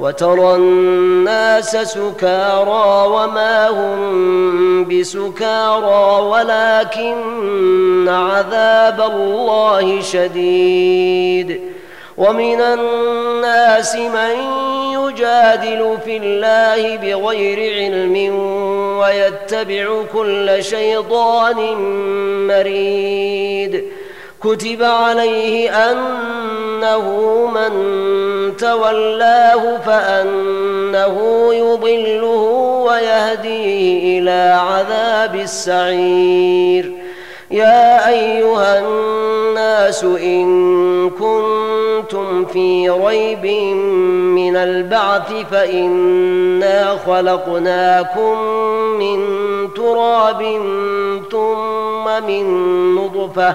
وترى الناس سكارى وما هم بسكارى ولكن عذاب الله شديد. ومن الناس من يجادل في الله بغير علم ويتبع كل شيطان مريد. كتب عليه أنه من تولاه فأنه يضله ويهديه إلى عذاب السعير. يا أيها الناس إن كنتم في ريب من البعث فإنا خلقناكم من تراب ثم من نطفة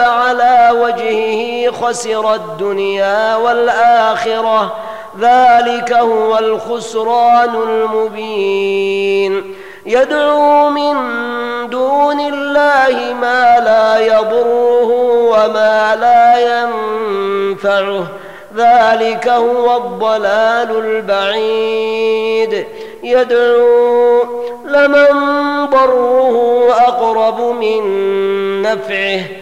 على وجهه خسر الدنيا والآخرة. ذلك هو الخسران المبين. يدعو من دون الله ما لا يضره وما لا ينفعه. ذلك هو الضلال البعيد. يدعو لمن ضره أقرب من نفعه.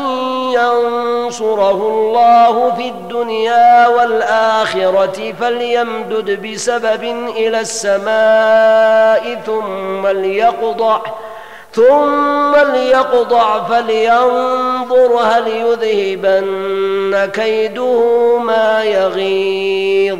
ينصره الله في الدنيا والآخرة فليمدد بسبب إلى السماء ثم ليقطع ثم ليقطع فلينظر هل يذهبن كيده ما يغيظ.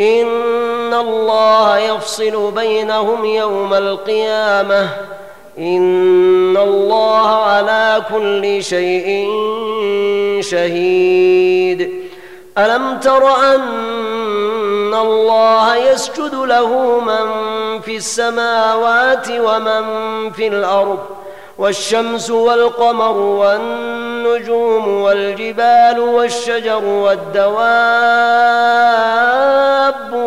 إن الله يفصل بينهم يوم القيامة. إن الله على كل شيء شهيد. ألم تر أن الله يسجد له من في السماوات ومن في الأرض والشمس والقمر والنجوم والجبال والشجر والدواب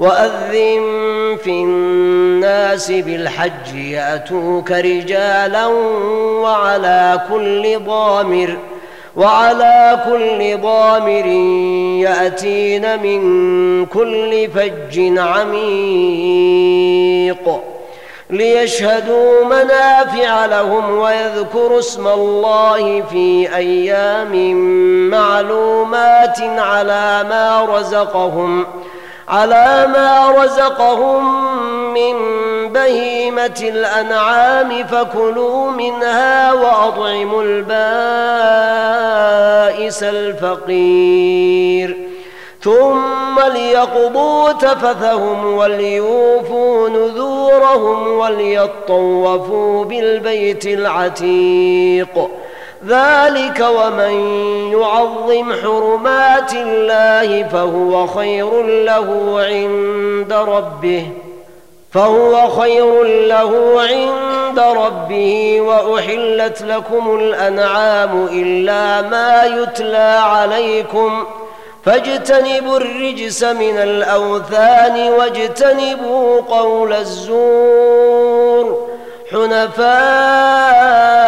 وأذن في الناس بالحج يأتوك رجالا وعلى كل ضامر وعلى كل ضامر يأتين من كل فج عميق ليشهدوا منافع لهم ويذكروا اسم الله في أيام معلومات على ما رزقهم على ما رزقهم من بهيمة الأنعام فكلوا منها وأطعموا البائس الفقير. ثم ليقضوا تفثهم وليوفوا نذورهم وليطوفوا بالبيت العتيق. ذلك ومن يعظم حرمات الله فهو خير له عند ربه فهو خير له عند ربه وأحلت لكم الأنعام إلا ما يتلى عليكم. فاجتنبوا الرجس من الأوثان واجتنبوا قول الزور. حنفاء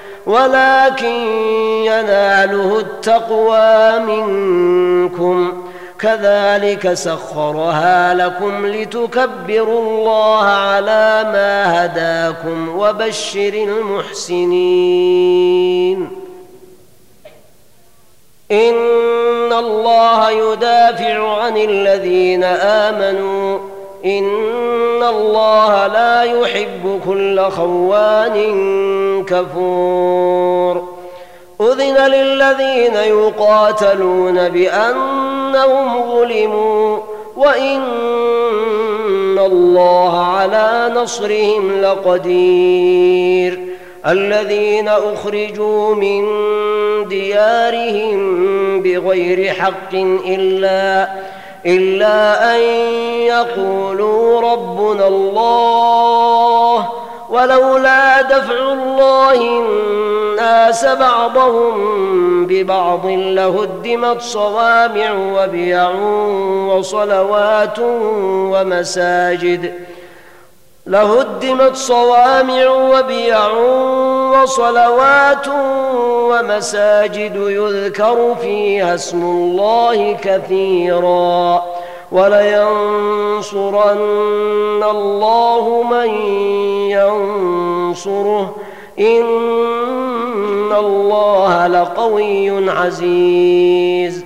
ولكن يناله التقوى منكم. كذلك سخرها لكم لتكبروا الله على ما هداكم وبشر المحسنين. إن الله يدافع عن الذين آمنوا ان الله لا يحب كل خوان كفور اذن للذين يقاتلون بانهم ظلموا وان الله على نصرهم لقدير الذين اخرجوا من ديارهم بغير حق الا إلا أن يقولوا ربنا الله ولولا دفع الله الناس بعضهم ببعض لهدمت صوامع وبيع وصلوات ومساجد لهدمت صوامع وبيع وصلوات ومساجد يذكر فيها اسم الله كثيرا ولينصرن الله من ينصره. إن الله لقوي عزيز.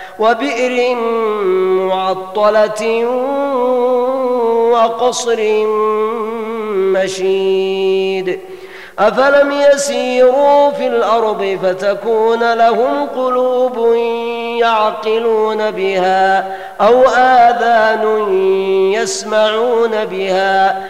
وبئر معطلة وقصر مشيد. أفلم يسيروا في الأرض فتكون لهم قلوب يعقلون بها أو آذان يسمعون بها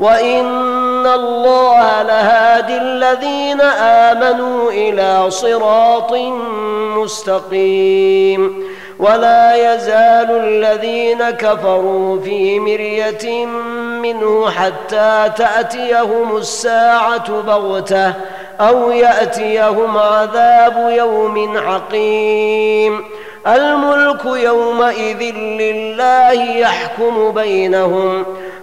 وان الله لهادي الذين امنوا إلى صراط مستقيم ولا يزال الذين كفروا في مريه منه حتى تاتيهم الساعة بغته أو ياتيهم عذاب يوم عقيم الملك يومئذ لله يحكم بينهم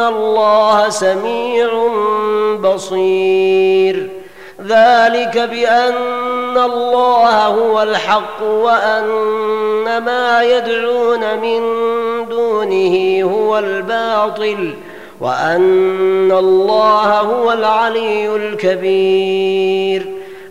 الله سميع بصير ذلك بان الله هو الحق وان ما يدعون من دونه هو الباطل وان الله هو العلي الكبير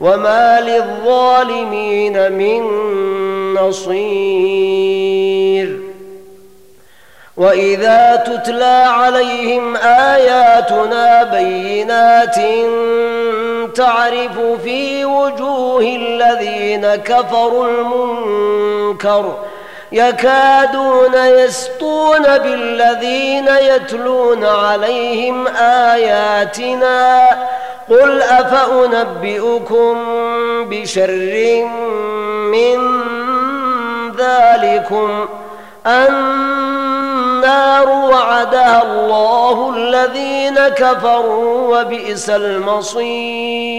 وما للظالمين من نصير واذا تتلى عليهم اياتنا بينات تعرف في وجوه الذين كفروا المنكر يكادون يسطون بالذين يتلون عليهم آياتنا قل أفأنبئكم بشر من ذلكم النار وعدها الله الذين كفروا وبئس المصير